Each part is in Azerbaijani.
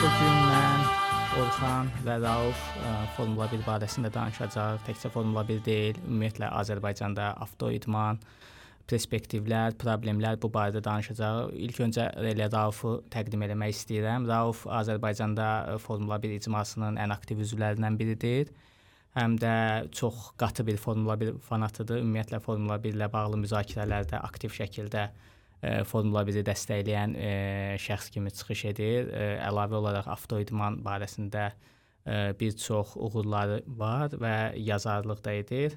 Bu gün mən Orxan və Rauf ə, Formula 1 barəsində danışacağıq. Təkcə Formula 1 deyil, ümumiyyətlə Azərbaycanda avtoidman perspektivlər, problemlər bu barədə danışacağıq. İlk öncə elə Raufu təqdim etmək istəyirəm. Rauf Azərbaycanda Formula 1 icmasının ən aktiv üzvlərindən biridir. Həm də çox qatı bir Formula 1 fanatıdır. Ümumiyyətlə Formula 1 ilə bağlı müzakirələrdə aktiv şəkildə Formula 1-i dəstəkləyən şəxs kimi çıxış edir. Əlavə olaraq avtoidman barəsində bir çox uğurları var və yazarlıq da edir.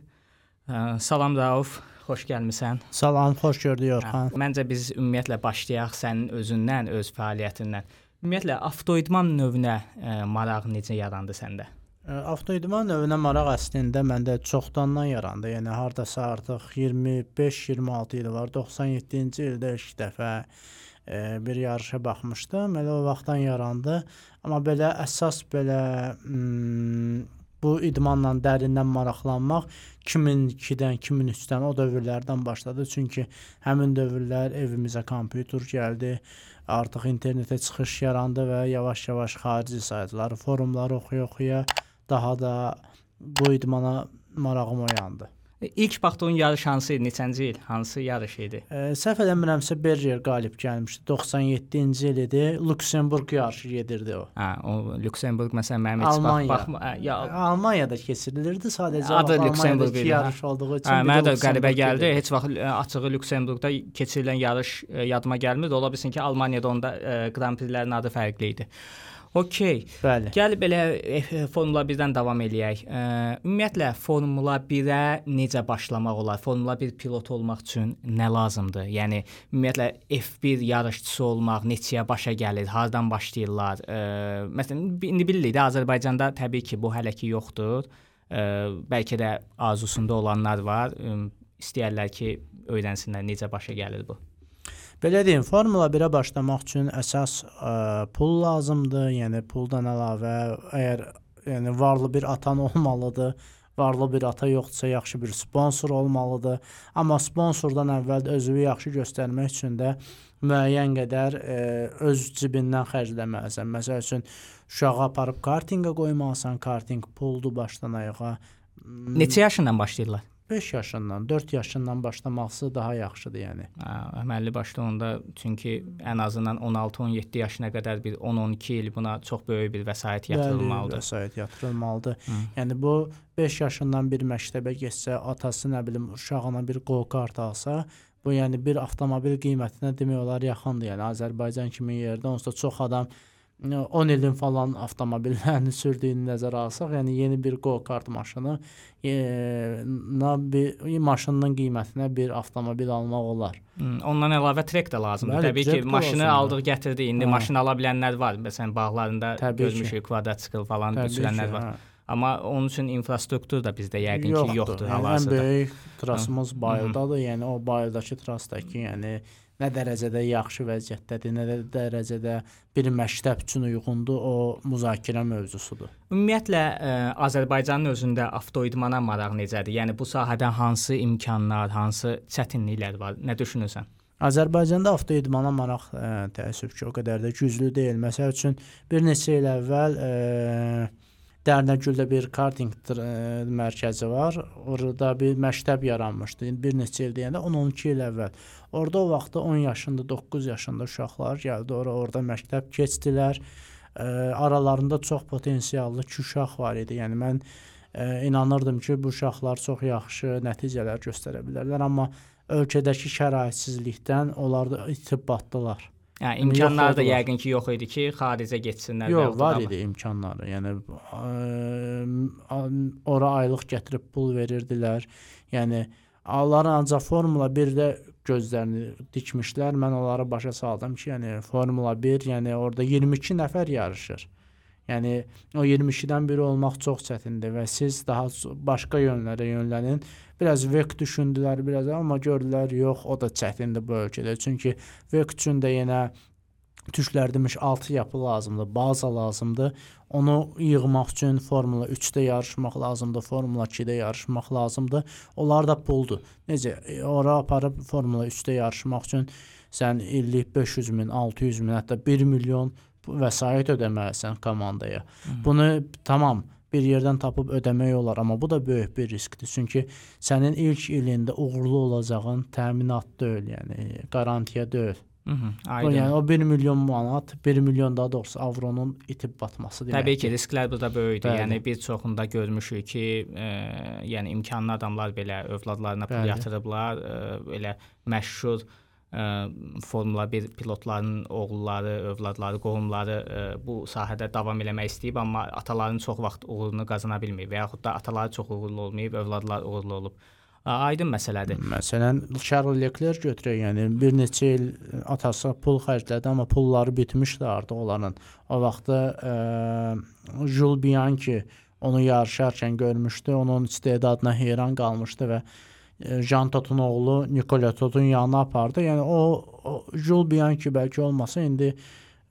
Salam Rauf, xoş gəlmisən. Salam, xoş gördük Orxan. Məncə biz ümumiyyətlə başlayaq sənin özündən, öz fəaliyyətindən. Ümumiyyətlə avtoidman növünə maraq necə yarandı səndə? Avtoidman növünə maraq əslində məndə çoxdandan yarandı. Yəni hardasa artıq 25-26 il var. 97-ci ildə ilk dəfə e, bir yarışa baxmışdım. Elə o vaxtdan yarandı. Amma belə əsas belə bu idmanla dərindən maraqlanmaq 2002-dən, 2003-dən o dövrlərdən başladı. Çünki həmin dövrlər evimizə kompüter gəldi. Artıq internetə çıxış yarandı və yavaş-yavaş xarici saytları, forumları oxuya-oxuya daha da bu idmana marağım oyandı. İlk baxdığın yarış hansı idi? Neçənci il? Hansı yarış idi? E, səhv eləmirəmsə Berger qalib gəlmişdi. 97-ci il idi. Lüksemburq yarışı gedirdi o. Hə, o Lüksemburq məsələn mənim heç Almaniya. bax, baxma, ya Almaniyada keçirilirdi sadəcə. Adı Lüksemburq yarış olduğu üçün. Hə, mənə də qəribə gəldi. Heç vaxt ə, açığı Lüksemburqda keçirilən yarış yadıma gəlmirdi. Ola bilsin ki, Almaniyada onda ə, Grand Prix-lərin adı fərqli idi. Okay. Bəli. Gəl belə e, Formula 1-dən davam eləyək. Ə, ümumiyyətlə Formula 1-ə necə başlamaq olar? Formula 1 pilotu olmaq üçün nə lazımdır? Yəni ümumiyyətlə F1 yarışçısı olmaq neçəyə başa gəlir? Hardan başlayırlar? Ə, məsələn indi bilirik də Azərbaycanda təbii ki, bu hələ ki yoxdur. Ə, bəlkə də arzusunda olanlar var. Ə, istəyirlər ki, öyrənsinlər necə başa gəlir bu. Belə deyim, Formula 1-ə başlamaq üçün əsas ə, pul lazımdır. Yəni puldan əlavə əgər yəni varlı bir atan olmalıdır. Varlı bir ata yoxdursa yaxşı bir sponsor olmalıdır. Amma sponsordan əvvəl özünü yaxşı göstərmək üçün də müəyyən qədər ə, öz cibindən xərcləməlisən. Məsəl üçün uşağı aparıb kartinqə qoymalısan, kartinq puldur başdan ayağa. Neçə yaşından başlayırlar? 5 yaşından, 4 yaşından başlaması daha yaxşıdır yəni. Hə, əməlli başlı onda çünki ən azından 16-17 yaşına qədər bir 10-12 il buna çox böyük bir vəsait yatırılmalıdır. Bəli, vəsait yatırılmalıdır. Hı. Yəni bu 5 yaşından bir məktəbə getsə, atası nə bilim uşağına bir go-kart alsa, bu yəni bir avtomobil qiymətinə demək olar yaxındır. Yəni Azərbaycan kimi yerdə onsuz da çox adam 10 ilin falan avtomobillərini sürdüyünü nəzərə alsaq, yəni yeni bir go-kart maşını e, na bir maşının qiymətinə bir avtomobil almaq olar. Ondan əlavə trek də lazımdır. Bəli, Təbii ki, maşını aldıq, gətirdi. İndi Hə. maşın ala bilənlər var. Məsələn, bağlarında Təbii görmüşük kvadratsikl falan ki, var. hə. Amma onun üçün infrastruktur da bizdə yəqin ki, yoxdur Yəni, ən hal-hazırda. böyük trasımız Bayıldadır. Yəni o Bayıldakı trasdakı, yəni nə dərəcədə yaxşı vəziyyətdədir, nə də dərəcədə bir məktəb üçün uyğundur, o müzakirə mövzusudur. Ümumiyyətlə ə, Azərbaycanın özündə avtoidmana maraq necədir? Yəni bu sahədə hansı imkanlar, hansı çətinliklər var? Nə düşünürsən? Azərbaycanda avtoidmana maraq ə, təəssüf ki, o qədər də güclü deyil. Məsəl üçün bir neçə il əvvəl ə, Dərnəgüldə bir karting ə, mərkəzi var. Orada bir məktəb yaranmışdı. Bir neçə il deyəndə 10-12 il əvvəl. Orada o vaxtda 10 yaşında, 9 yaşında uşaqlar gəldi. Ora orada məktəb keçdilər. Ə, aralarında çox potensiallı iki uşaq var idi. Yəni mən ə, inanırdım ki, bu uşaqlar çox yaxşı nəticələr göstərə bilərlər, amma ölkədəki şəraitsizlikdən onlar da itib batdılar. Yəni Yəni yox imkanlar da yəqin ki, yox idi ki, xaricə getsinlər. Yox, var idi imkanları. Yəni ora aylıq gətirib pul verirdilər. Yəni onların ancaq Formula 1-də gözlərini dikmişlər. Mən onları başa saldım ki, yəni Formula 1, yəni orada 22 nəfər yarışır. Yəni o 22-dən biri olmaq çox çətindir və siz daha başqa yönlərə yönlənin. Biraz vek düşündülər, biraz amma gördülər, yox, o da çətindir bu ölkədə. Çünki vek üçün də yenə tüklərdilmiş altı yapı lazımdır, baza lazımdır. Onu yığmaq üçün Formula 3-də yarışmaq lazımdır, Formula 2-də yarışmaq lazımdır. Onlar da puldur. Necə e, ora aparıb Formula 3-də yarışmaq üçün sən illik 500 min, 600 min, hətta 1 milyon vəsait ödəməlisən komandaya. Hı. Bunu tamam bir yerdən tapıb ödəmək olar, amma bu da böyük bir riskdir. Çünki sənin ilk ilində uğurlu olacağın təminat deyil, yəni qarantiya deyil. -hı, aydın. Yəni o 1 milyon manat, 1 milyon daha doğrusu avronun itib batması deməkdir. Təbii ki, risklər burada böyükdür. Bəli. Yəni bir çoxunda görmüşük ki, e, yəni imkanlı adamlar belə övladlarına pul Bəli. yatırıblar, e, elə məşhur ə, Formula 1 pilotlarının oğulları, övladları, qohumları ə, bu sahədə davam eləmək istəyib, amma ataların çox vaxt uğurunu qazana bilməyib və yaxud da ataları çox uğurlu olmayıb, övladlar uğurlu olub. Aydın məsələdir. Məsələn, Charles Leclerc götürək, yəni bir neçə il atası pul xərclədi, amma pulları bitmişdi artıq onların. O vaxtda ə, Jules Bianchi onu yarışarkən görmüşdü, onun istedadına heyran qalmışdı və Jan Totun oğlu Nikola Totun yanına apardı. Yəni o, o Jules Bianchi bəlkə olmasa indi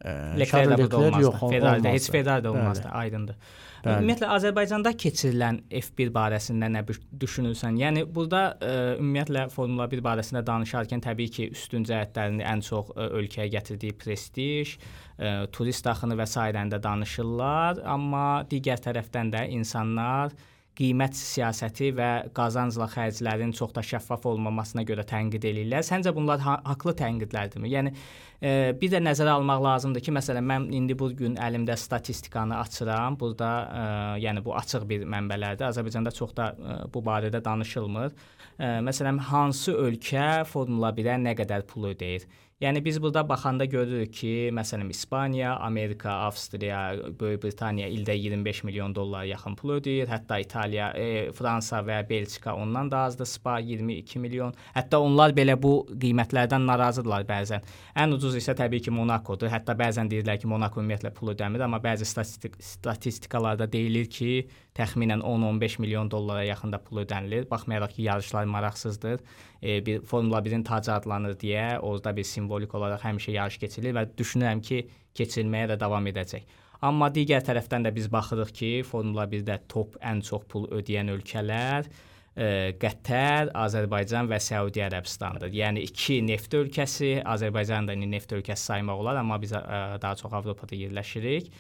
Leclerc də burada olmazdı. Ferrari-də heç Ferrari-də olmazdı, Bəli. aydındır. Bəli. Ümumiyyətlə Azərbaycanda keçirilən F1 barəsində nə düşünürsən? Yəni burada ə, ümumiyyətlə Formula 1 barəsində danışarkən təbii ki, üstün cəhətlərini ən çox ə, ölkəyə gətirdiyi prestij, ə, turist axını və sairəndə danışırlar, amma digər tərəfdən də insanlar qiymət siyasəti və qazancla xərclərin çox da şəffaf olmamasına görə tənqid eləyirlər. Səncə bunlar ha haqlı tənqidlərdirmi? Yəni e, bir də nəzərə almaq lazımdır ki, məsələn mən indi bu gün əlimdə statistikanı açıram. Burada e, yəni bu açıq bir mənbələrdir. Azərbaycanda çox da e, bu barədə danışılmır. E, məsələn hansı ölkə Formula 1-ə nə qədər pul ödəyir? Yəni biz burada baxanda görürük ki, məsələn İspaniya, Amerika, Avstriya, Böyük Britaniya ildə 25 milyon dollara yaxın pul ödəyir. Hətta İtaliya, e, Fransa və Belçika ondan da azdır. Spa 22 milyon. Hətta onlar belə bu qiymətlərdən narazıdırlar bəzən. Ən ucuz isə təbii ki Monakodur. Hətta bəzən deyirlər ki, Monako ümumiyyətlə pul ödəmir, amma bəzi statistik statistikalarda deyilir ki, təxminən 10-15 milyon dollara yaxında pul ödənilir. Baxmayaraq ki, yarışlar maraqsızdır. E, bir Formula 1-in tacı adlanır deyə orada bir simvolik olaraq həmişə yarış keçirilir və düşünürəm ki, keçirilməyə də davam edəcək. Amma digər tərəfdən də biz baxırıq ki, Formula 1-də top ən çox pul ödəyən ölkələr ə, e, Qətər, Azərbaycan və Səudiyyə Ərəbistanıdır. Yəni iki neft ölkəsi, Azərbaycan da neft ölkəsi saymaq olar, amma biz ə, e, daha çox Avropada yerləşirik.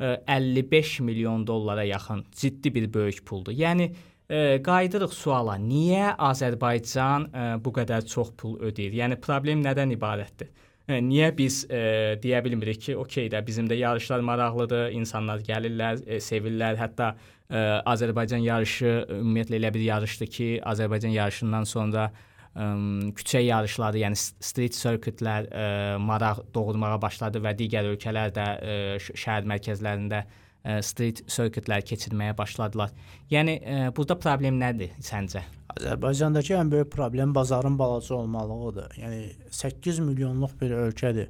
55 milyon dollara yaxın ciddi bir böyük puldur. Yəni ə, qayıdırıq suala. Niyə Azərbaycan ə, bu qədər çox pul ödəyir? Yəni problem nədən ibarətdir? Ə, niyə biz ə, deyə bilmirik ki, okey də bizim də yarışlar maraqlıdır, insanlar gəlirlər, ə, sevirlər. Hətta ə, Azərbaycan yarışı ümumiyyətlə elə bir yarışdır ki, Azərbaycan yarışından sonra ə, küçə yarışları, yəni street circuitlər ə, maraq doğurmağa başladı və digər ölkələr də ə, şəhər mərkəzlərində ə, street circuitlər keçirməyə başladılar. Yəni ə, burada problem nədir səncə? Azərbaycandakı ən böyük problem bazarın balaca olmalığıdır. Yəni 8 milyonluq bir ölkədir.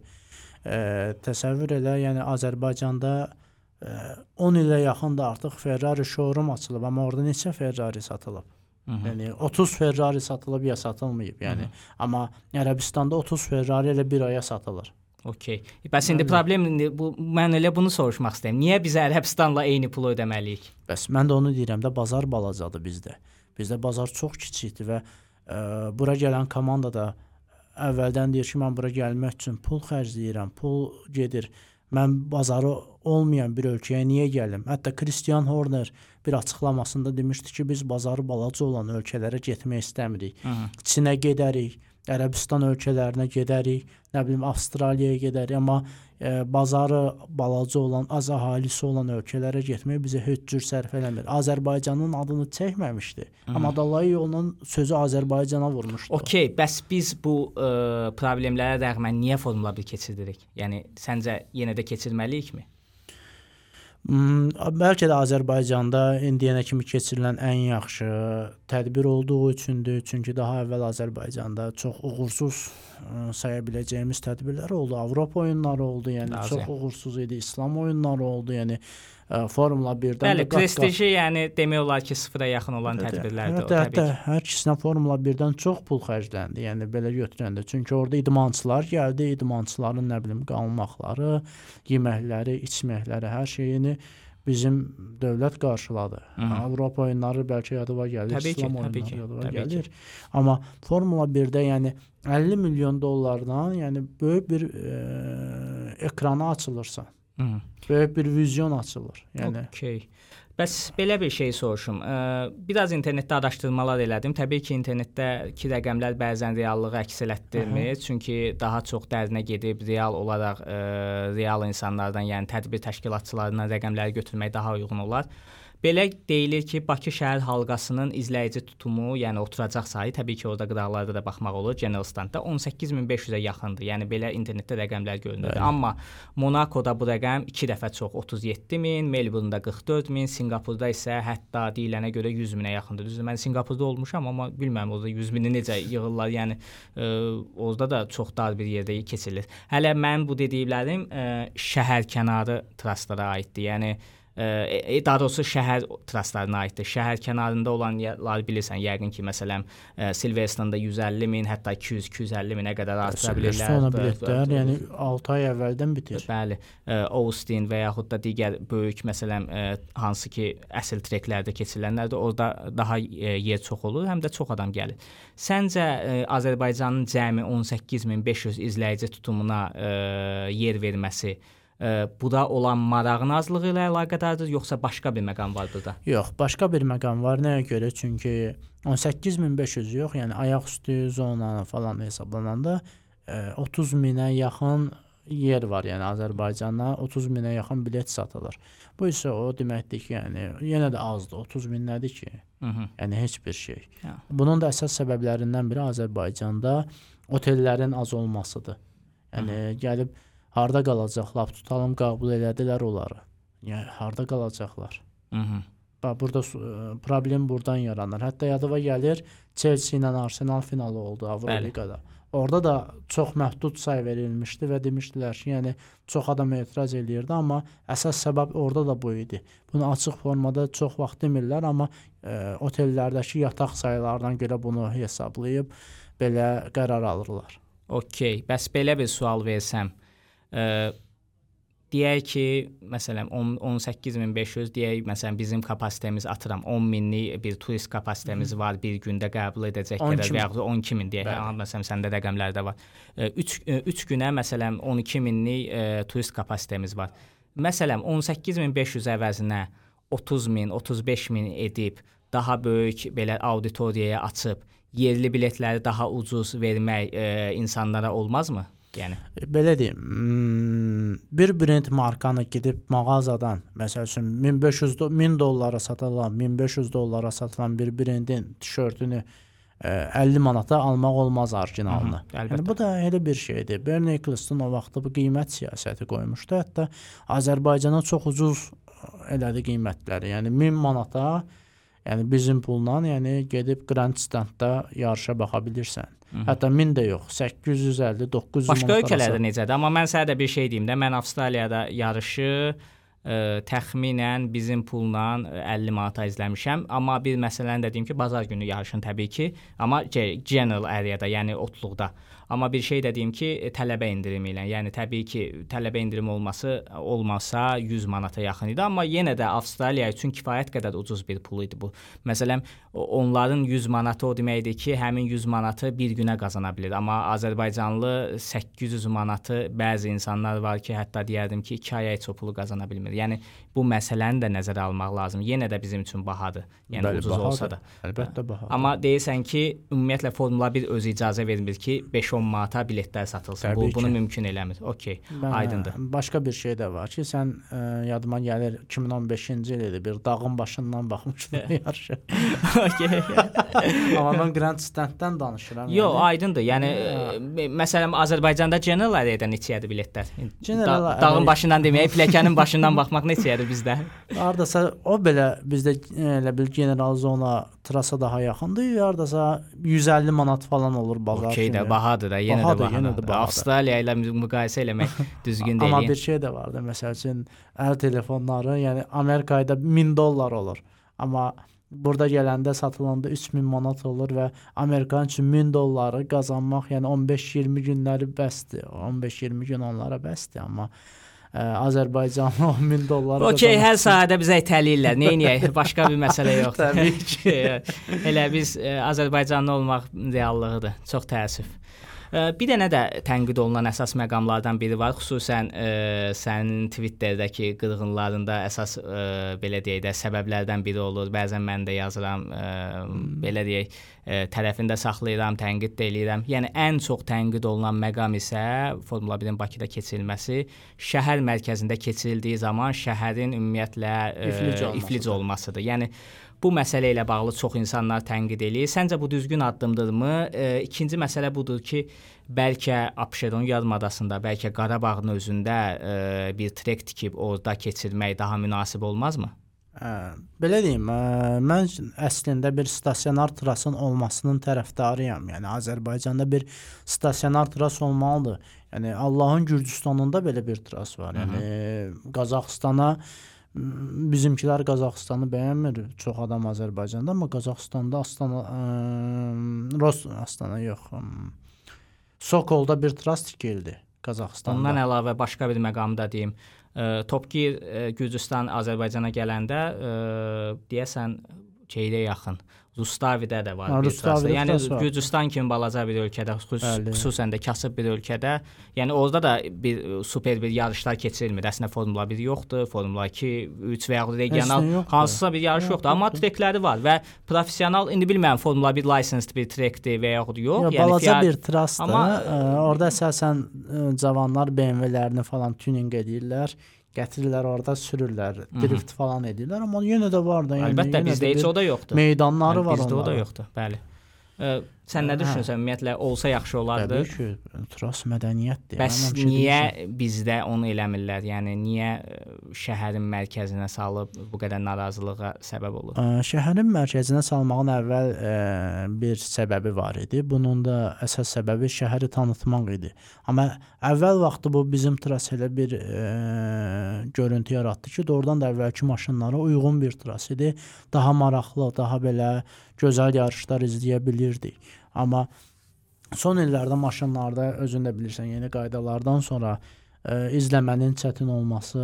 Ə, təsəvvür elə, yəni Azərbaycanda ə, 10 ilə yaxındır artıq Ferrari showroom açılıb, amma orada neçə Ferrari satılıb? Hı -hı. Yəni 30 Ferrari satılıb ya satılmayıb, yəni. Hı -hı. Amma Ərəbistanda 30 Ferrari elə bir aya satılır. Okay. Bəs indi problem indi bu mən elə bunu soruşmaq istəyirəm. Niyə biz Ərəbistanla eyni pulu ödəməliyik? Bəs mən də onu deyirəm də bazar balacadır bizdə. Bizdə bazar çox kiçikdir və ə, bura gələn komanda da əvvəldən deyir ki, mən bura gəlmək üçün pul xərcləyirəm, pul gedir. Mən bazarı olmayan bir ölkəyə niyə gəlim? Hətta Christian Horner bir açıqlamasında demişdi ki, biz bazarı balaca olan ölkələrə getmək istəmirik. Hı -hı. Çinə gedərik, Ərəbistan ölkələrinə gedərik, nə bilim Avstraliyaya gedərik, amma e, bazarı balaca olan, az əhalisi olan ölkələrə getmək bizə heç cür sərf eləmir. Azərbaycanın adını çəkməmişdi. Hı. Amma Dalai yolunun sözü Azərbaycana vurmuşdu. Okay, bəs biz bu ə, e, problemlərə rəğmən niyə Formula 1 keçirdirik? Yəni səncə yenə də keçirməliyikmi? Hmm, bəlkə də Azərbaycanda indiyənə kimi keçirilən ən yaxşı tədbir olduğu üçündür. Çünki daha əvvəl Azərbaycanda çox uğursuz saya biləcəyimiz tədbirlər oldu. Avropa oyunları oldu, yəni Lazım. çox uğursuz idi. İslam oyunları oldu, yəni ə, Formula 1-dən Bəli, prestiji, yəni demək olar ki, sıfıra yaxın olan hə, tədbirlərdir hə, o təbii. Hətta hər ikisinə Formula 1-dən çox pul xərcləndi. Yəni belə götürəndə. Çünki orada idmançılar gəldi, idmançıların nə bilim qalmaqları, yeməkləri, içməkləri, hər şeyini bizim dövlət qarşıladı. Hı -hı. Avropa oyunları bəlkə yadıma gəlir, təbii İslam ki, oyunları ki, yadıma gəlir. Ki. Amma Formula 1-də yəni 50 milyon dollardan, yəni böyük bir e, ekrana açılırsan Hı. Böyük bir vizyon açılır. Yəni Okay. Bəs belə bir şey soruşum. Biraz internetdə araşdırmalar elədim. Təbii ki, internetdəki rəqəmlər bəzən reallığı əks elətdirmir. -hı. Çünki daha çox dərinə gedib real olaraq real insanlardan, yəni tədbir təşkilatçılarından rəqəmləri götürmək daha uyğun olar. Belə deyilir ki, Bakı şəhər halqasının izləyici tutumu, yəni oturacaq sayı təbii ki, orada qıraqlarda da baxmaq olur. General standda 18500-ə yaxındır. Yəni belə internetdə rəqəmlər görünür. Bəli. Amma Monakoda bu rəqəm 2 dəfə çox 37000, Melbourne-da 44000, Sinqapurda isə hətta deyilənə görə 100 minə yaxındır. Düzdür, mən Sinqapurda olmuşam, amma bilmirəm orada 100 mini necə yığırlar. Yəni ə, orada da çox dar bir yerdə keçirilir. Hələ mən bu dediklərim ə, şəhər kənarı trastlara aiddir. Yəni e, daha doğrusu şəhər trastlarına aiddir. Şəhər kənarında olanlar bilirsən, yəqin ki, məsələn, e, Silverstone-da 150 min, hətta 200-250 minə qədər artıra bilirlər. Silverstone biletlər, yəni 6 ay əvvəldən bitir. Bəli, e, Austin və yaxud da digər böyük, məsələn, e, hansı ki, əsl treklərdə keçirilənlərdə orada daha e, yer çox olur, həm də çox adam gəlir. Səncə e, Azərbaycanın cəmi 18500 izləyici tutumuna e, yer verməsi Ə, bu da olan marağın azlığı ilə əlaqədardır, yoxsa başqa bir məqam var burada? Yox, başqa bir məqam var. Nəyə görə? Çünki 18500 yox, yəni ayaqüstü zonanı falan hesablananda ə, 30 minə yaxın yer var, yəni Azərbaycanda 30 minə yaxın bilet satılır. Bu isə o deməkdir ki, yəni yenə də azdır. 30 min nədir ki? Hı -hı. Yəni heç bir şey. Ya. Bunun da əsas səbəblərindən biri Azərbaycanda otellərin az olmasıdır. Yəni Hı -hı. gəlib Harda qalacaqlar? Tutalım qəbul elədilər onları. Yəni harda qalacaqlar? Mhm. Bax burada e, problem burdan yaranır. Hətta yadıma gəlir Chelsea ilə Arsenal finalı oldu Avroliqada. Orada da çox məhdud say verilmişdi və demişdilər ki, yəni çox adam etiraz eləyirdi, amma əsas səbəb orada da bu idi. Bunu açıq formada çox vaxt demirlər, amma e, otellərdəki yataq saylarına görə bunu hesablayıb belə qərar alırlar. Okay, bəs belə bir sual versəm, Ə, deyək ki, məsələn 10 18500 deyək, məsələn bizim kapasitemiz atıram 10 minlik bir turist kapasitemiz Hı var bir gündə qəbul edəcək qədər və yaxud 12000 deyək. Hə, məsələn səndə rəqəmlər də var. 3 3 günə məsələn 12 minlik ə, turist kapasitemiz var. Məsələn 18500 əvəzinə 30 min, 35 min edib daha böyük belə auditoriyaya açıb yerli biletləri daha ucuz vermək ə, insanlara olmazmı? Yəni belə deyim, hmm, bir brend markanı gedib mağazadan, məsəl üçün 1500 1000 dollara satılan, 1500 dollara satılan bir brendin tişörtünü 50 e, manata almaq olmaz orijinalını. Yəni bu da elə bir şeydir. Bernie Eccleston o vaxtda bu qiymət siyasəti qoymuşdu. Hətta Azərbaycana çox ucuz elədi qiymətləri. Yəni 1000 manata, yəni bizim pulla, yəni gedib Grand Standda yarışa baxa bilirsən. Hətta 1000 də yox, 850, 900 Başqa ölkələrdə necədir? Amma mən sənə də bir şey deyim də, mən Avstraliyada yarışı ə, təxminən bizim pulla 50 manata izləmişəm. Amma bir məsələni də deyim ki, bazar günü yarışın təbii ki, amma general area-da, yəni otluqda. Amma bir şey də deyim ki, e, tələbə endirimi ilə, yəni təbii ki, tələbə endirimi olması olmasa 100 manata yaxın idi, amma yenə də Avstraliya üçün kifayət qədər ucuz bir pul idi bu. Məsələn, onların 100 manatı o deməkdir ki, həmin 100 manatı bir günə qazana bilər. Amma Azərbaycanlı 800 manatı bəzi insanlar var ki, hətta deyərdim ki, 2 aya heç o pulu qazana bilmir. Yəni bu məsələni də nəzərə almaq lazım. Yenə də bizim üçün bahadır. Yəni Bəli, ucuz bahadır. olsa da. Əlbəttə bahadır. Amma deyirsən ki, ümumiyyətlə Formula 1 özü icazə vermir ki, 5 10 manata biletlər satılsın. Təbii bu ki. bunu mümkün eləmir. Okay, Mən, aydındır. Başqa bir şey də var ki, sən ə, e, yadıma gəlir 2015-ci il idi. Bir dağın başından baxmışdın yarışa. okay. Amma mən Grand Stand-dən danışıram. Yox, yəni. aydındır. Yəni ə, məsələn Azərbaycanda General Area-dən neçəyədir biletlər? General da, dağın başından deməyə, pilləkənin başından baxmaq neçəyədir bizdə? Hardasa o belə bizdə elə bil General Zona trasa daha yaxındır. Hardasa 150 manat falan olur bazar. Okey də bahadır da, yenə bahadır, də bahadır. Yenə də bahadır. Avstraliya ilə müqayisə eləmək düzgün deyil. Amma bir şey də var da, məsəl üçün əl telefonları, yəni Amerikada 1000 dollar olur. Amma burada gələndə satılanda 3000 manat olur və Amerikan üçün 1000 dolları qazanmaq, yəni 15-20 günləri bəsdir. 15-20 gün onlara bəsdir, amma Azərbaycanlı 10 min dollar. Okey, hər sahədə bizə itələyirlər. Nə edək? Başqa bir məsələ yoxdur. Təbii ki. Elə biz ə, Azərbaycanlı olmaq reallığıdır. Çox təəssüf. Bir dənə də tənqid olunan əsas məqamlardan biri var, xüsusən ə, sənin Twitterdəki qırğınlarında əsas ə, belə deyək də səbəblərdən biri olur. Bəzən mən də yazıram, ə, belə deyək, ə, tərəfində saxlayıram, tənqid də eləyirəm. Yəni ən çox tənqid olunan məqam isə Formula 1-in Bakıda keçirilməsi, şəhər mərkəzində keçirildiyi zaman şəhərin ümumiyyətlə ə, iflic, olmasıdır. iflic olmasıdır. Yəni Bu məsələ ilə bağlı çox insanlar tənqid eləyir. Səncə bu düzgün addımdırmı? E, ikinci məsələ budur ki, bəlkə Abşeron yarımadasında, bəlkə Qarabağın özündə e, bir trek tikib orada keçirmək daha münasib olmazmı? Ə, belə deyim, ə, mən əslində bir stasionar trasın olmasının tərəfdarıyam. Yəni Azərbaycanda bir stasionar tras olmalıdır. Yəni Allahın Gürcüstanında belə bir tras var. Yəni Qazaxstana bizimkilər Qazaxıstanı bəyənmir. Çox adam Azərbaycanda, amma Qazaxıstanda Astana ə, Ros Astana yox. Ə, Sokolda bir tras tikildi Qazaxıstanda. Ondan əlavə başqa bir məqamda deyim. Ə, Topgir ə, Gürcüstan Azərbaycana gələndə ə, deyəsən şeydə yaxın Rustavidə də var. Rustavidə yəni Gürcüstan kimi balaca bir ölkədə, xüsus, xüsusən də kasıb bir ölkədə, yəni orada da bir super bir yarışlar keçirilmir. Əslində Formula 1 yoxdur, Formula 2, 3 və ya regional hansısa bir yarış yoxdur, amma trekləri var və professional indi bilmirəm Formula 1 licensed bir trekdir və yaxud yox. Yo, yəni balaca fiyat, bir trasdır. Amma ə, orada əsasən ə, cavanlar BMW-lərini falan tuning edirlər gətirirlər orada sürürlər, drift falan edirlər, amma yenə də var da, yəni Əlbəttə bizdə heç o da yoxdur. Meydanları yəni, var bizdə onların. Bizdə o da yoxdur, bəli. Ə, sən nə hə. düşünürsən? Ümumiyyətlə olsa yaxşı olardı. Təbii ki, tras mədəniyyətdir. Bəs yəni, niyə şey. bizdə onu eləmirlər? Yəni niyə şəhərin mərkəzinə salıb bu qədər narazılığa səbəb olur? Ə, şəhərin mərkəzinə salmağın əvvəl ə, bir səbəbi var idi. Bunun da əsas səbəbi şəhəri tanıtmaq idi. Amma əvvəl vaxtı bu bizim tras elə bir ə, görüntü yaratdı ki, doğrudan da əvvəlki maşınlara uyğun bir tras idi. Daha maraqlı, daha belə gözəl yarışlar izləyə bilirdik. Amma son illərdə maşınlarda özün də bilirsən, yeni qaydalardan sonra ə, izləmənin çətin olması,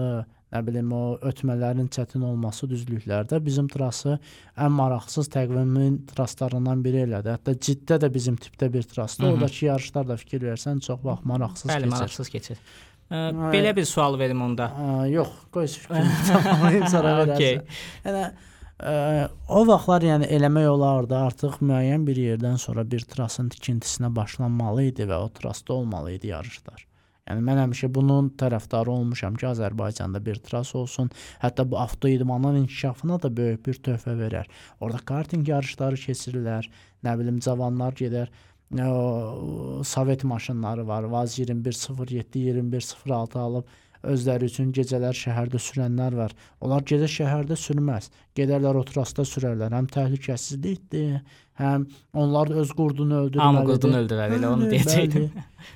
nə bilim o ötmələrin çətin olması düzlüklərdə bizim trası ən maraqsız təqvimin traslarından biri elədi. Hətta ciddə də bizim tipdə bir trasdır. Oradakı yarışlar da fikir versən çox vaxt maraqsız Bəli, keçir. Bəli, maraqsız keçir. Ə, belə bir sual verim onda. Ə, yox, qoy fikrimi tamamlayım sonra verərsən. okay. Yəni Ə, o vaxtlar yəni eləmək olardı. Artıq müəyyən bir yerdən sonra bir trasın tikintisinə başlanmalı idi və o trasda olmalı idi yarışlar. Yəni mən həmişə bunun tərəfdarı olmuşam ki, Azərbaycanda bir tras olsun. Hətta bu avtoidmanın inkişafına da böyük bir töhfə verər. Orda karting yarışları keçirirlər. Nə bilim cavanlar gedər o Sovet maşınları var. Vaz 2107, 2106 alıb özləri üçün gecələr şəhərdə sürənlər var. Onlar gecə şəhərdə sürməz. Gedərlər o trasda sürərlər. Həm təhlükəsizlikdir, həm onlar öz qurdunu öldürməlidir. Hamı qurdunu öldürər, elə onu deyəcəkdim.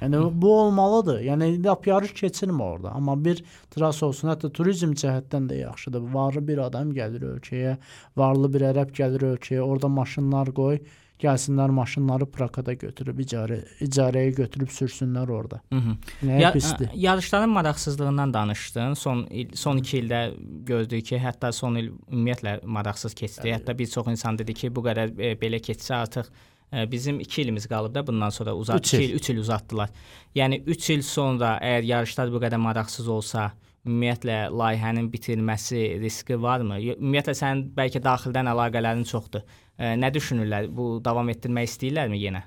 yəni bu olmalıdır. Yəni lap yarış keçirmə orada. Amma bir tras olsun, hətta turizm cəhətdən də yaxşıdır. Varlı bir adam gəlir ölkəyə, varlı bir ərəb gəlir ölkəyə, orada maşınlar qoy gəlsinlər maşınları prakada götürüb icarə icarəyə götürüb sürsünlər orada. Nə ya, pisdir. Yarışların maraqsızlığından danışdın. Son il, son 2 ildə gördük ki, hətta son il ümumiyyətlə maraqsız keçdi. Hətta bir çox insan dedi ki, bu qədər e, belə keçsə artıq e, bizim 2 ilimiz qalıb da bundan sonra uzat 2 il, 3 il uzatdılar. Yəni 3 il sonra əgər yarışlar bu qədər maraqsız olsa, ümumiyyətlə layihənin bitirilməsi riski varmı? Ümumiyyətlə sənin bəlkə daxildən əlaqələrin çoxdur. Nə düşünürlər? Bu davam etdirmək istəyirlərmi yenə?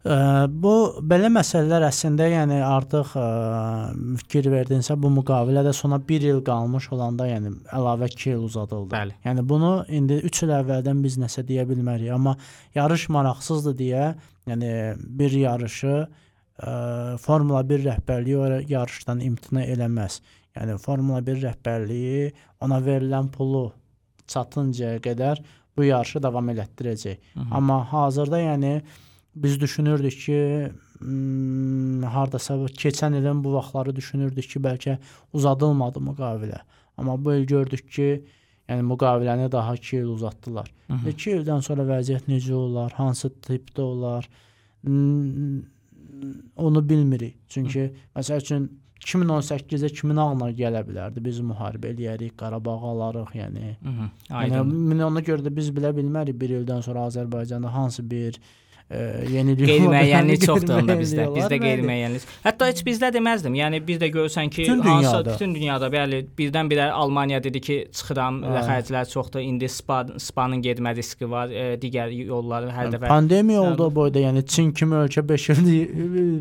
Ə, bu belə məsələlər əslində yəni artıq ə, fikir verdinsə bu müqavilədə sona 1 il qalmış olanda yəni əlavə 2 il uzadıldı. Bəli. Yəni bunu indi 3 il əvvəldən biz nəsə deyə bilmərik, amma yarış maraqsızdır deyə, yəni bir yarışı ə, Formula 1 rəhbərliyi o yarışdan imtina eləməz. Yəni Formula 1 rəhbərliyi ona verilən pulu çatıncaya qədər bu yarışı davam elətdirəcək. Hı -hı. Amma hazırda yəni biz düşünürdük ki, hmm, hardasa keçən ilin bu vaxtları düşünürdük ki, bəlkə uzadılmadı müqavilə. Amma bu il gördük ki, yəni müqaviləni daha 2 il uzatdılar. 2 ildən sonra vəziyyət necə olar, hansı tipdə olar? Hmm, onu bilmirik. Çünki Hı. məsəl üçün 2018-də kimin ağlına gələ bilərdi? Biz müharibə eləyərik, Qarabağ alarıq, yəni. Hı -hı. Yəni ona görə də biz bilə bilmərik bir ildən sonra Azərbaycanda hansı bir yenilik qeyri-müəyyənlik çoxdur onda bizdə. Bizdə qeyri-müəyyənlik. Hətta heç bizdə deməzdim. Yəni bizdə görsən ki, bütün dünyada. bütün dünyada bəli, birdən-birə Almaniya dedi ki, çıxıram, xərclər çoxdur. İndi spa spanın getmə riski var, e, digər yolları hər dəfə Pandemiya oldu o boyda, yəni Çin kimi ölkə 5 il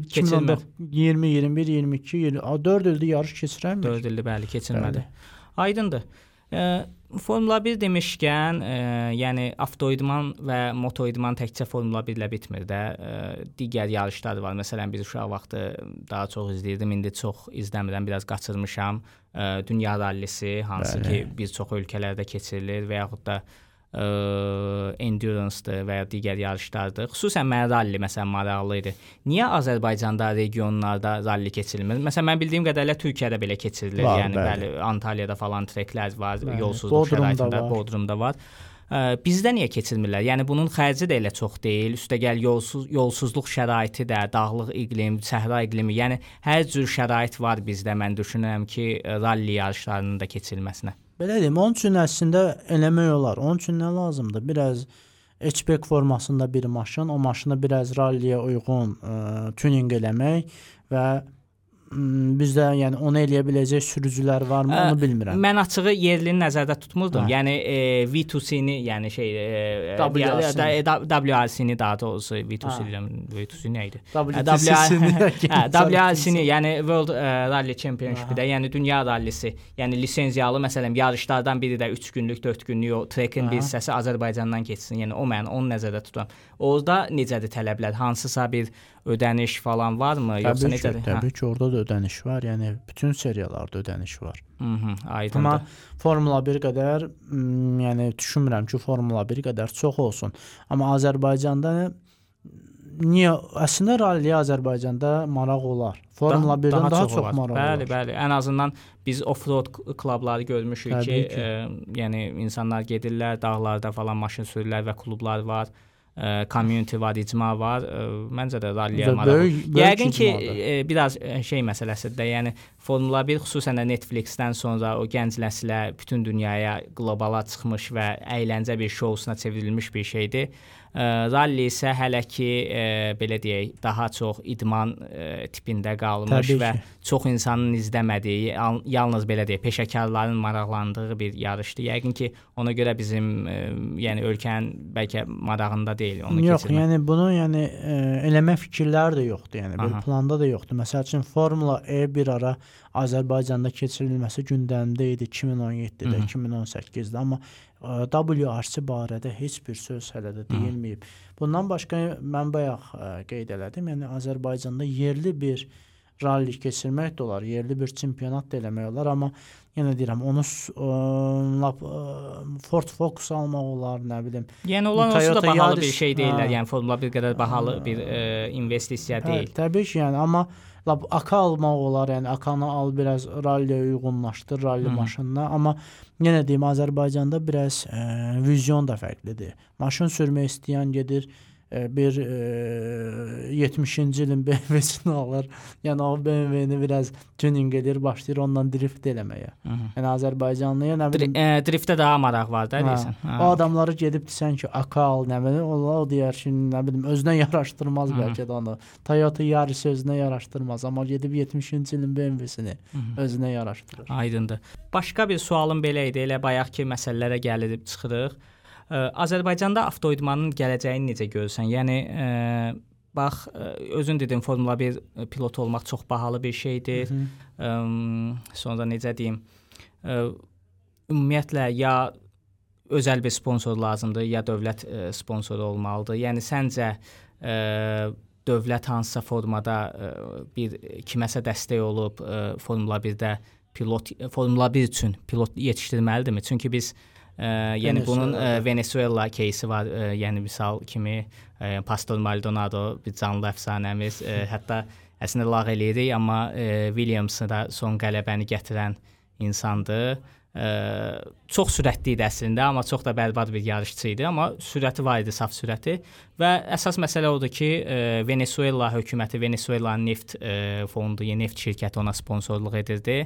Keçirmədi. 20, 21, 22, 20, 4 ildir yarış keçirəmir. 4 ildir bəli keçilmədi. Aydındır. Formula 1 demişkən, e, yəni avtoidman və motoidman təkcə Formula 1 ilə bitmir də. E, digər yarışlar var. Məsələn, biz uşaq vaxtı daha çox izləyirdim. İndi çox izləmirəm, biraz qaçırmışam. E, Dünya rallisi, hansı Bəli. ki, bir çox ölkələrdə keçirilir və yaxud da ə, endurance-dır və ya digər yarışlardır. Xüsusən mənə ralli məsələn maraqlı idi. Niyə Azərbaycanda regionlarda ralli keçirilmir? Məsələn mən bildiyim qədərilə Türkiyədə belə keçirilir. Var, yəni bəli. bəli, Antalyada falan treklər var, Bəli. yolsuzluq Bodrumda şəraitində, var. Bodrumda var. Ə, bizdə niyə keçirmirlər? Yəni bunun xərci də elə çox deyil. Üstəgəl yolsuz yolsuzluq şəraiti də, dağlıq iqlim, səhra iqlimi, yəni hər cür şərait var bizdə. Mən düşünürəm ki, ralli yarışlarının da keçirilməsinə. Belə deyim, onun üçün əslində eləmək olar. Onun üçün nə lazımdır? Biraz hatchback formasında bir maşın, o maşını biraz ralliyə uyğun ə, tuning eləmək və bizdə yəni onu eləyə biləcək sürücülər varmı, Ə, onu bilmirəm. Mən açığı yerlini nəzərdə tutmurdum. Hə. Yəni e, V2C-ni, yəni şey e, da- WRC-ni daha doğrusu V2C Hə. deyirəm. V2C nə idi? WTC-sini Hə, WRC-ni, yəni World Rally Championship-də, yəni dünya rallisi, yəni lisenziyalı məsələn yarışlardan biri də 3 günlük, 4 günlük o trekin bir hissəsi Azərbaycandan keçsin. Yəni o mən onu nəzərdə tuturam. Orada necədir tələblər? Hansısa bir ödəniş falan varmı, yoxsa ki, necədir? Hə. təbii ki, orada da ödəniş var. Yəni bütün seriyalarda ödəniş var. Mhm, aydındır. Amma Formula 1 qədər, m, yəni düşünmürəm ki, Formula 1 qədər çox olsun. Amma Azərbaycanda niyə əslində ralli Azərbaycanda maraq olar. Formula 1-dən daha, çox, var. maraq Bəli, olar. bəli. Ən azından biz off-road klubları görmüşük ki, Təbii ki. e, yəni insanlar gedirlər, dağlarda falan maşın sürürlər və klublar var. E, community var, icma var. E, məncə də ralliyə Və maraq. böyük- böyük Yəqin ki, icmadır. e, biraz e, şey məsələsidir də, yəni Formula 1 xüsusən də Netflix-dən sonra o gənc nəsilə bütün dünyaya qlobala çıxmış və əyləncə bir şousuna çevrilmiş bir şeydir. E, ralli isə hələ ki e, belə deyək, daha çox idman e, tipində qalmış və çox insanın izləmədiyi, yal- yalnız belə deyək, peşəkarların maraqlandığı bir yarışdır. Yəqin ki, ona görə bizim e, yəni ölkənin bəlkə marağında deyil onu Yox, keçirmək. yəni bunu yəni ə, eləmə fikirlər də yoxdur. Yəni bir Aha. planda da yoxdur. Məsəl üçün Formula E bir ara Azərbaycanda keçirilməsi gündəmdə idi 2017-də, Mhm. 2018-də, amma ə, WRC barədə heç bir söz hələ də deyilməyib. Bundan başqa mən bayaq ə, qeyd elədim, yəni Azərbaycanda yerli bir ralli keçirmək də olar, yerli bir çempionat da eləmək olar, amma yenə deyirəm, onu ə, lap ə, Ford Focus almaq olar, nə bilim. Yəni olan olsa da bahalı bir Yaris- şey deyillər. Hə. Yəni Formula 1 qədər bahalı bir e, investisiya Hə, deyil. təbii ki, yəni amma lap AK almaq olar, yəni AK-nı al biraz ralliyə uyğunlaşdır, ralli maşınına, amma yenə deyim Azərbaycanda biraz ə, vizyon da fərqlidir. Maşın sürmək istəyən gedir ə, bir ə, 70-ci ilin BMW-sini alır. Yəni o BMW-ni biraz tuning edir, başlayır ondan drift eləməyə. Hı -hı. Yəni Azərbaycanlıya nə Dri bilim e, driftdə daha maraq var da deyirsən. O adamları gedib desən ki, AK al, nə bilim, onlar o deyər ki, nə bilim, özünə yaraşdırmaz Hı -hı. bəlkə də onu. Toyota Yaris özünə yaraşdırmaz, amma gedib 70-ci ilin BMW-sini özünə yaraşdırır. Aydındır. Başqa bir sualım belə idi. Elə bayaqki məsələlərə gəlib çıxırıq. Azərbaycanda avtoidmanın gələcəyini necə görürsən? Yəni ə, bax özün dedin Formula 1 pilot olmaq çox bahalı bir şeydir. Ə, sonra necə deyim? Ə, ümumiyyətlə ya özəl bir sponsor lazımdır, ya dövlət ə, sponsoru olmalıdır. Yəni səncə ə, dövlət hansısa formada ə, bir kiməsə dəstək olub ə, Formula 1-də pilot Formula 1 üçün pilot yetişdirməlidirmi? Çünki biz ə, yəni bunun ə, Venezuelada. Venezuela кейsi var. Ə, yəni misal kimi ə, Pastor Maldonado bir canlı əfsanəmiz, ə, hətta əslində lağ eləyirik, amma ə, Williams da son qələbəni gətirən insandır. Ə, çox sürətli idi əslində, amma çox da bərbad bir yarışçı idi, amma sürəti var idi, saf sürəti və əsas məsələ odur ki, ə, Venezuela hökuməti Venezuelanın neft ə, fondu, yəni neft şirkəti ona sponsorluq edirdi.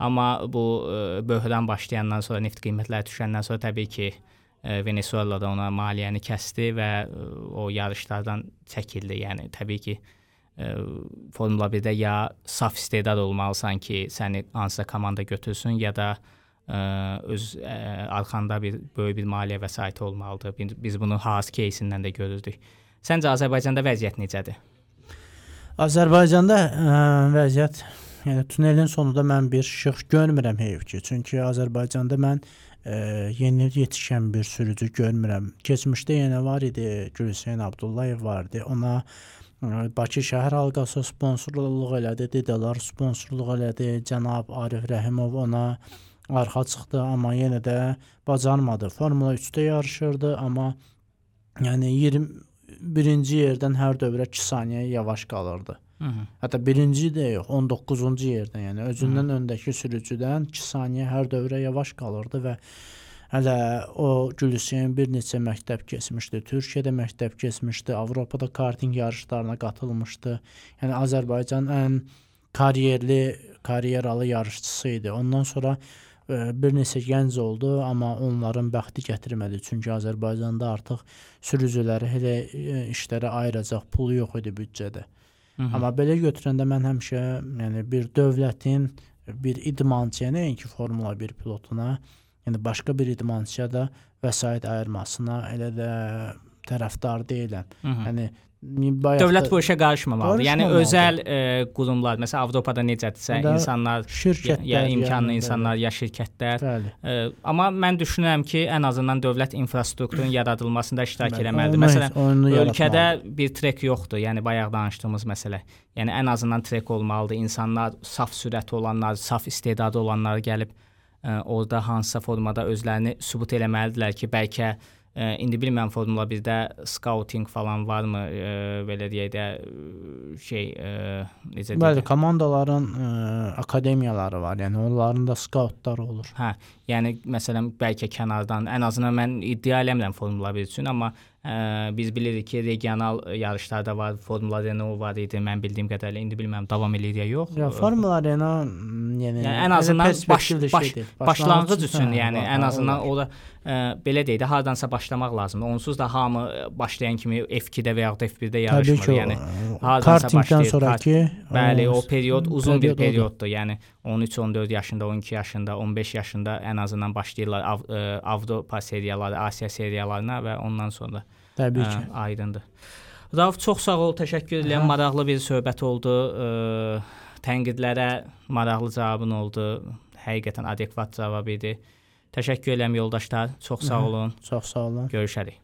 Amma bu ə, böhran başlayandan sonra, neft qiymətləri düşəndən sonra təbii ki, e, Venezuelada ona maliyyəni kəsdi və e, o yarışlardan çəkildi. Yəni təbii ki, e, Formula 1-də ya saf istedad olmalısan ki, səni hansısa komanda götürsün ya da ə, öz ə, arxanda bir böyük bir maliyyə vəsaiti olmalıdır. Biz, biz bunu Haas кейsindən də görürdük. Səncə Azərbaycanda vəziyyət necədir? Azərbaycanda ə, vəziyyət yəni tunelin sonunda mən bir işıq görmürəm heyf ki. Çünki Azərbaycanda mən ə, yeni yetişən bir sürücü görmürəm. Keçmişdə yenə var idi, Gülhüseyn Abdullayev vardı. Ona ə, Bakı şəhər halqası sponsorluq elədi, Didalar sponsorluq elədi, cənab Arif Rəhimov ona arxa çıxdı, amma yenə də bacarmadı. Formula 3-də yarışırdı, amma yəni 21-ci yerdən hər dövrə 2 saniyə yavaş qalırdı. Hı. Hətta birinci də yox, 19-cu yerdən, yəni özündən Hı öndəki sürücüdən 2 saniyə hər dövrə yavaş qalırdı və hələ o Gülhüseyn bir neçə məktəb keçmişdi, Türkiyədə məktəb keçmişdi, Avropada karting yarışlarına qatılmışdı. Yəni Azərbaycan ən karyerli, karyeralı yarışçısı idi. Ondan sonra bir neçə gənc oldu, amma onların bəxti gətirmədi. Çünki Azərbaycanda artıq sürücüləri elə işlərə ayıracaq pulu yox idi büdcədə. Hı -hı. Amma belə götürəndə mən həmişə yəni bir dövlətin bir idmançıya nəinki Formula 1 pilotuna, yəni başqa bir idmançıya da vəsait ayırmasına elə də tərəfdar deyiləm. Hı -hı. Yəni Bayaqda, Dövlət bu işə qarışmamalıdır. Yəni özəl ə, e, qurumlar, məsələn Avropada necədirsə, insanlar şirkətlər, ya, ya imkanlı yəni, insanlar, bəli. ya şirkətlər. Bəli. Ə, e, amma mən düşünürəm ki, ən azından dövlət infrastrukturunun yaradılmasında iştirak bəli, eləməlidir. Məsələn, ölkədə bir trek yoxdur. Yəni bayaq danışdığımız məsələ. Yəni ən azından trek olmalıdır. İnsanlar saf sürəti olanlar, saf istedadı olanlar gəlib ə, e, orada hansısa formada özlərini sübut eləməlidirlər ki, bəlkə Ə, indi bilmirəm Formula 1-də scouting falan varmı, ə, belə deyək də şey, ə, necə deyək? Bəli, komandaların ə, akademiyaları var. Yəni onların da skautlar olur. Hə, yəni məsələn bəlkə kənardan ən azından mən iddia eləmirəm Formula 1 üçün, amma Ə, biz bilirik ki, regional yarışlarda var, Formula Renault var idi, mən bildiyim qədərilə. İndi bilmirəm davam eləyir ya yox. Ya Formula Renault yəni, yəni ən azından baş, baş, başlanğıc üçün, yəni ən azından o da ə, belə deyək də hardansa başlamaq lazımdır. Onsuz da hamı başlayan kimi F2-də və ya da F1-də yarışmır. Ki, yəni hardansa başlayır. Sonraki, bəli, o period uzun period bir perioddur. Yəni 13-14 yaşında, 12 yaşında, 15 yaşında ən azından başlayırlar Av Avropa seriyaları, Asiya seriyalarına və ondan sonra Təbii ki, ə, aydındır. Rauf çox sağ ol, təşəkkür edirəm. Maraqlı bir söhbət oldu. Ə, tənqidlərə maraqlı cavabın oldu. Həqiqətən adekvat cavab idi. Təşəkkür edirəm yoldaşlar. Çox sağ olun. Çox sağ olun. Görüşərik.